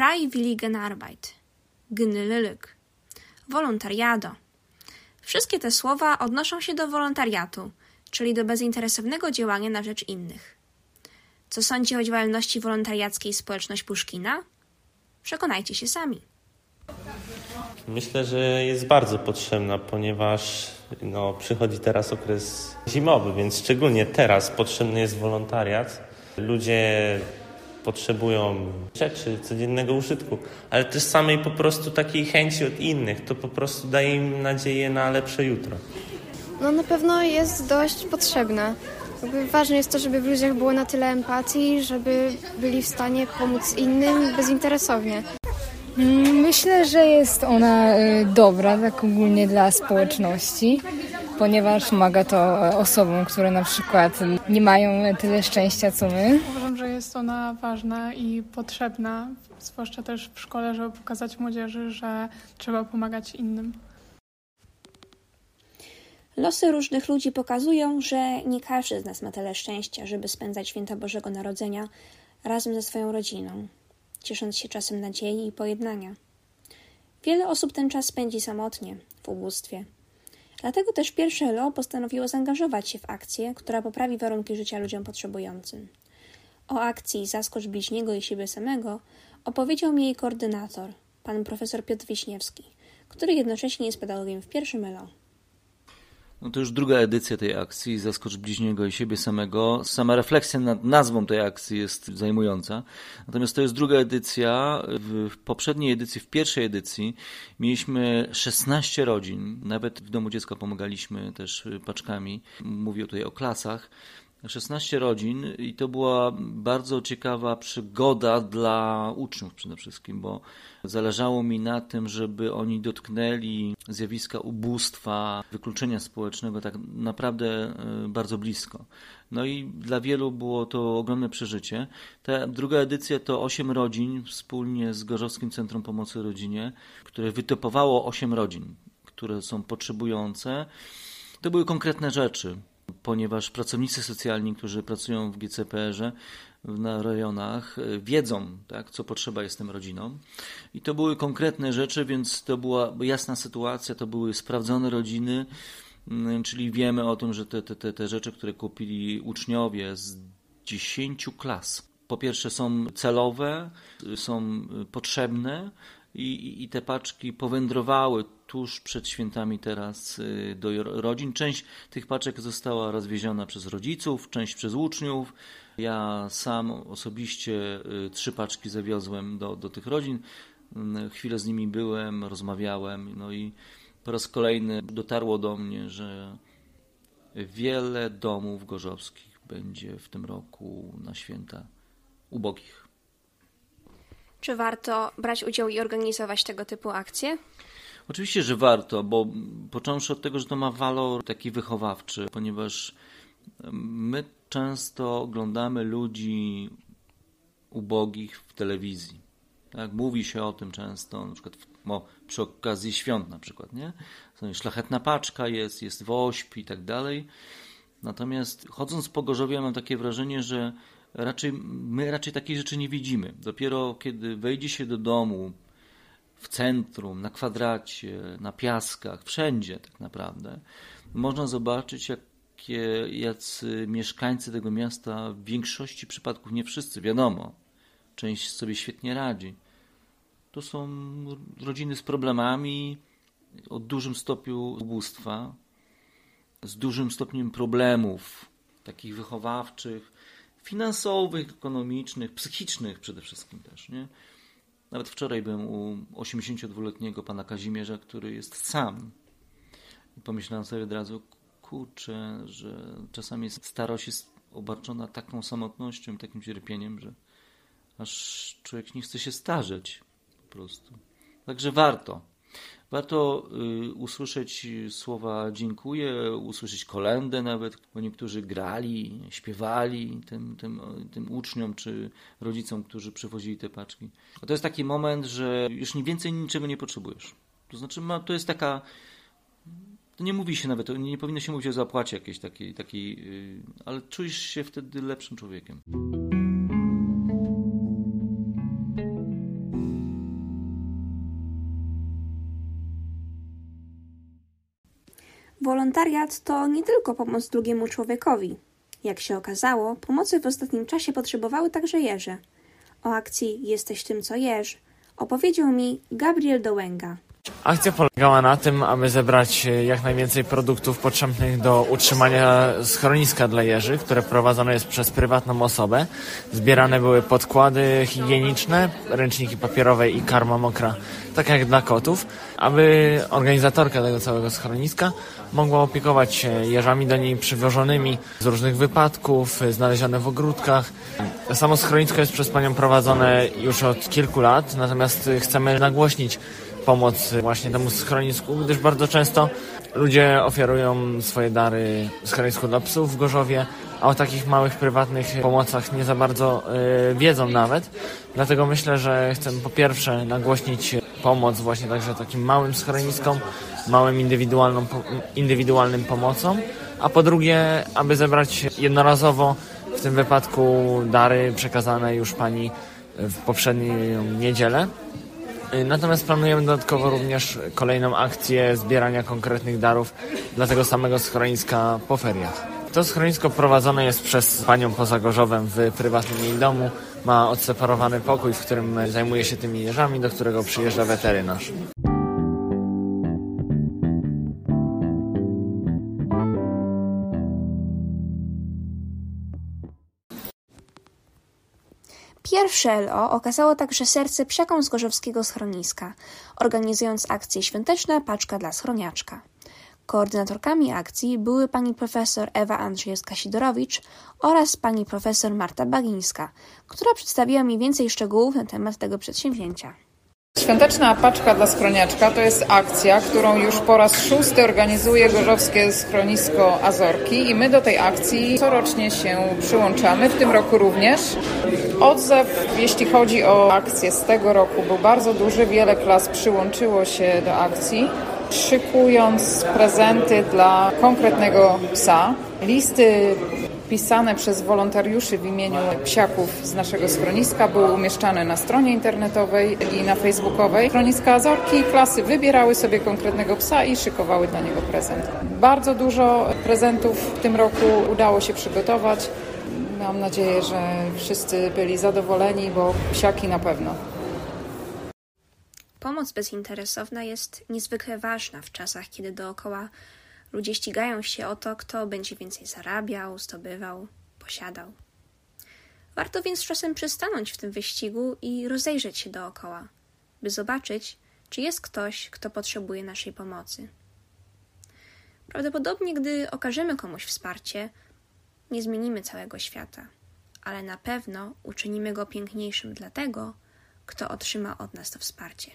Freiwilligenarbeit, Gnyllyk, wolontariado. Wszystkie te słowa odnoszą się do wolontariatu, czyli do bezinteresownego działania na rzecz innych. Co sądzi o działalności wolontariackiej społeczność Puszkina? Przekonajcie się sami. Myślę, że jest bardzo potrzebna, ponieważ no, przychodzi teraz okres zimowy, więc szczególnie teraz potrzebny jest wolontariat. Ludzie potrzebują rzeczy codziennego użytku, ale też samej po prostu takiej chęci od innych. To po prostu daje im nadzieję na lepsze jutro. No na pewno jest dość potrzebna. Jakby ważne jest to, żeby w ludziach było na tyle empatii, żeby byli w stanie pomóc innym bezinteresownie. Myślę, że jest ona y, dobra, tak ogólnie dla społeczności, ponieważ pomaga to osobom, które na przykład nie mają tyle szczęścia co my. Uważam, że jest ona ważna i potrzebna, zwłaszcza też w szkole, żeby pokazać młodzieży, że trzeba pomagać innym. Losy różnych ludzi pokazują, że nie każdy z nas ma tyle szczęścia, żeby spędzać święta Bożego Narodzenia razem ze swoją rodziną, ciesząc się czasem nadziei i pojednania. Wiele osób ten czas spędzi samotnie, w ubóstwie. Dlatego też pierwsze LO postanowiło zaangażować się w akcję, która poprawi warunki życia ludziom potrzebującym. O akcji Zaskocz bliźniego i siebie samego opowiedział mi jej koordynator, pan profesor Piotr Wiśniewski, który jednocześnie jest pedagogiem w pierwszym LO. No to już druga edycja tej akcji, Zaskocz bliźniego i siebie samego. Sama refleksja nad nazwą tej akcji jest zajmująca. Natomiast to jest druga edycja. W poprzedniej edycji, w pierwszej edycji mieliśmy 16 rodzin. Nawet w domu dziecka pomagaliśmy też paczkami. Mówię tutaj o klasach. 16 rodzin i to była bardzo ciekawa przygoda dla uczniów przede wszystkim, bo zależało mi na tym, żeby oni dotknęli zjawiska ubóstwa, wykluczenia społecznego tak naprawdę e, bardzo blisko. No i dla wielu było to ogromne przeżycie. Ta druga edycja to 8 rodzin wspólnie z Gorzowskim Centrum Pomocy Rodzinie, które wytypowało 8 rodzin, które są potrzebujące. To były konkretne rzeczy ponieważ pracownicy socjalni, którzy pracują w GCPR-ze na rejonach, e, wiedzą, tak, co potrzeba jest tym rodzinom. I to były konkretne rzeczy, więc to była jasna sytuacja, to były sprawdzone rodziny, mm, czyli wiemy o tym, że te, te, te rzeczy, które kupili uczniowie z 10 klas, po pierwsze są celowe, są potrzebne, i, i te paczki powędrowały tuż przed świętami teraz y, do rodzin. Część tych paczek została rozwieziona przez rodziców, część przez uczniów. Ja sam osobiście y, trzy paczki zawiozłem do, do tych rodzin. Mm, chwilę z nimi byłem, rozmawiałem, no i po raz kolejny dotarło do mnie, że wiele domów gorzowskich będzie w tym roku na święta ubogich. Czy warto brać udział i organizować tego typu akcje? Oczywiście, że warto, bo począwszy od tego, że to ma walor taki wychowawczy, ponieważ my często oglądamy ludzi ubogich w telewizji. Tak? Mówi się o tym często, na przykład o, przy okazji świąt na przykład, nie? Szlachetna paczka jest, jest wośp i tak dalej. Natomiast chodząc po Gorzowie mam takie wrażenie, że raczej, my raczej takiej rzeczy nie widzimy. Dopiero kiedy wejdzie się do domu w centrum, na kwadracie, na piaskach, wszędzie tak naprawdę, można zobaczyć, jakie, jacy mieszkańcy tego miasta w większości przypadków, nie wszyscy, wiadomo, część sobie świetnie radzi. To są rodziny z problemami, o dużym stopniu ubóstwa, z dużym stopniem problemów takich wychowawczych, finansowych, ekonomicznych, psychicznych przede wszystkim też. Nie? Nawet wczoraj byłem u 82-letniego pana Kazimierza, który jest sam. I pomyślałem sobie od razu, kurczę, że czasami starość jest obarczona taką samotnością, takim cierpieniem, że aż człowiek nie chce się starzeć po prostu. Także warto. Warto y, usłyszeć słowa dziękuję, usłyszeć kolendę nawet, bo niektórzy grali, śpiewali tym, tym, tym uczniom czy rodzicom, którzy przywozili te paczki. A to jest taki moment, że już więcej niczego nie potrzebujesz. To znaczy, ma, to jest taka. To nie mówi się nawet, nie powinno się mówić o zapłacie jakiejś takiej, takiej yy, ale czujesz się wtedy lepszym człowiekiem. Wolontariat to nie tylko pomoc drugiemu człowiekowi. Jak się okazało, pomocy w ostatnim czasie potrzebowały także jeże. O akcji Jesteś tym, co jesz opowiedział mi Gabriel Dołęga. Akcja polegała na tym, aby zebrać e, jak najwięcej produktów potrzebnych do utrzymania schroniska dla jeży, które prowadzone jest przez prywatną osobę. Zbierane były podkłady higieniczne, ręczniki papierowe i karma mokra, tak jak dla kotów, aby organizatorka tego całego schroniska mogła opiekować się jeżami do niej przywożonymi z różnych wypadków, znalezione w ogródkach. Samo schronisko jest przez panią prowadzone już od kilku lat, natomiast chcemy nagłośnić pomoc właśnie temu schronisku, gdyż bardzo często ludzie ofiarują swoje dary schronisku dla psów w Gorzowie, a o takich małych, prywatnych pomocach nie za bardzo y, wiedzą nawet. Dlatego myślę, że chcę po pierwsze nagłośnić pomoc właśnie także takim małym schroniskom, małym indywidualną, indywidualnym pomocom, a po drugie, aby zebrać jednorazowo w tym wypadku dary przekazane już pani w poprzednią niedzielę. Y, natomiast planujemy dodatkowo również kolejną akcję zbierania konkretnych darów dla tego samego schroniska po feriach. To schronisko prowadzone jest przez panią poza Gorzowem w prywatnym jej domu. Ma odseparowany pokój, w którym zajmuje się tymi jeżami, do którego przyjeżdża weterynarz. Pierwsze LO okazało także serce psiakom z gorzowskiego schroniska, organizując akcję Świąteczna Paczka dla Schroniaczka. Koordynatorkami akcji były pani profesor Ewa Andrzejewska-Sidorowicz oraz pani profesor Marta Bagińska, która przedstawiła mi więcej szczegółów na temat tego przedsięwzięcia. Świąteczna paczka dla schroniaczka to jest akcja, którą już po raz szósty organizuje Gorzowskie Schronisko Azorki i my do tej akcji corocznie się przyłączamy, w tym roku również. Odzew, jeśli chodzi o akcję z tego roku, był bardzo duży. Wiele klas przyłączyło się do akcji, szykując prezenty dla konkretnego psa. Listy pisane przez wolontariuszy w imieniu psiaków z naszego schroniska były umieszczane na stronie internetowej i na facebookowej. Schroniska Azorki klasy wybierały sobie konkretnego psa i szykowały dla niego prezent. Bardzo dużo prezentów w tym roku udało się przygotować. Mam nadzieję, że wszyscy byli zadowoleni, bo psiaki na pewno. Pomoc bezinteresowna jest niezwykle ważna w czasach, kiedy dookoła ludzie ścigają się o to, kto będzie więcej zarabiał, zdobywał, posiadał. Warto więc czasem przystanąć w tym wyścigu i rozejrzeć się dookoła, by zobaczyć, czy jest ktoś, kto potrzebuje naszej pomocy. Prawdopodobnie, gdy okażemy komuś wsparcie, nie zmienimy całego świata, ale na pewno uczynimy go piękniejszym dla tego, kto otrzyma od nas to wsparcie.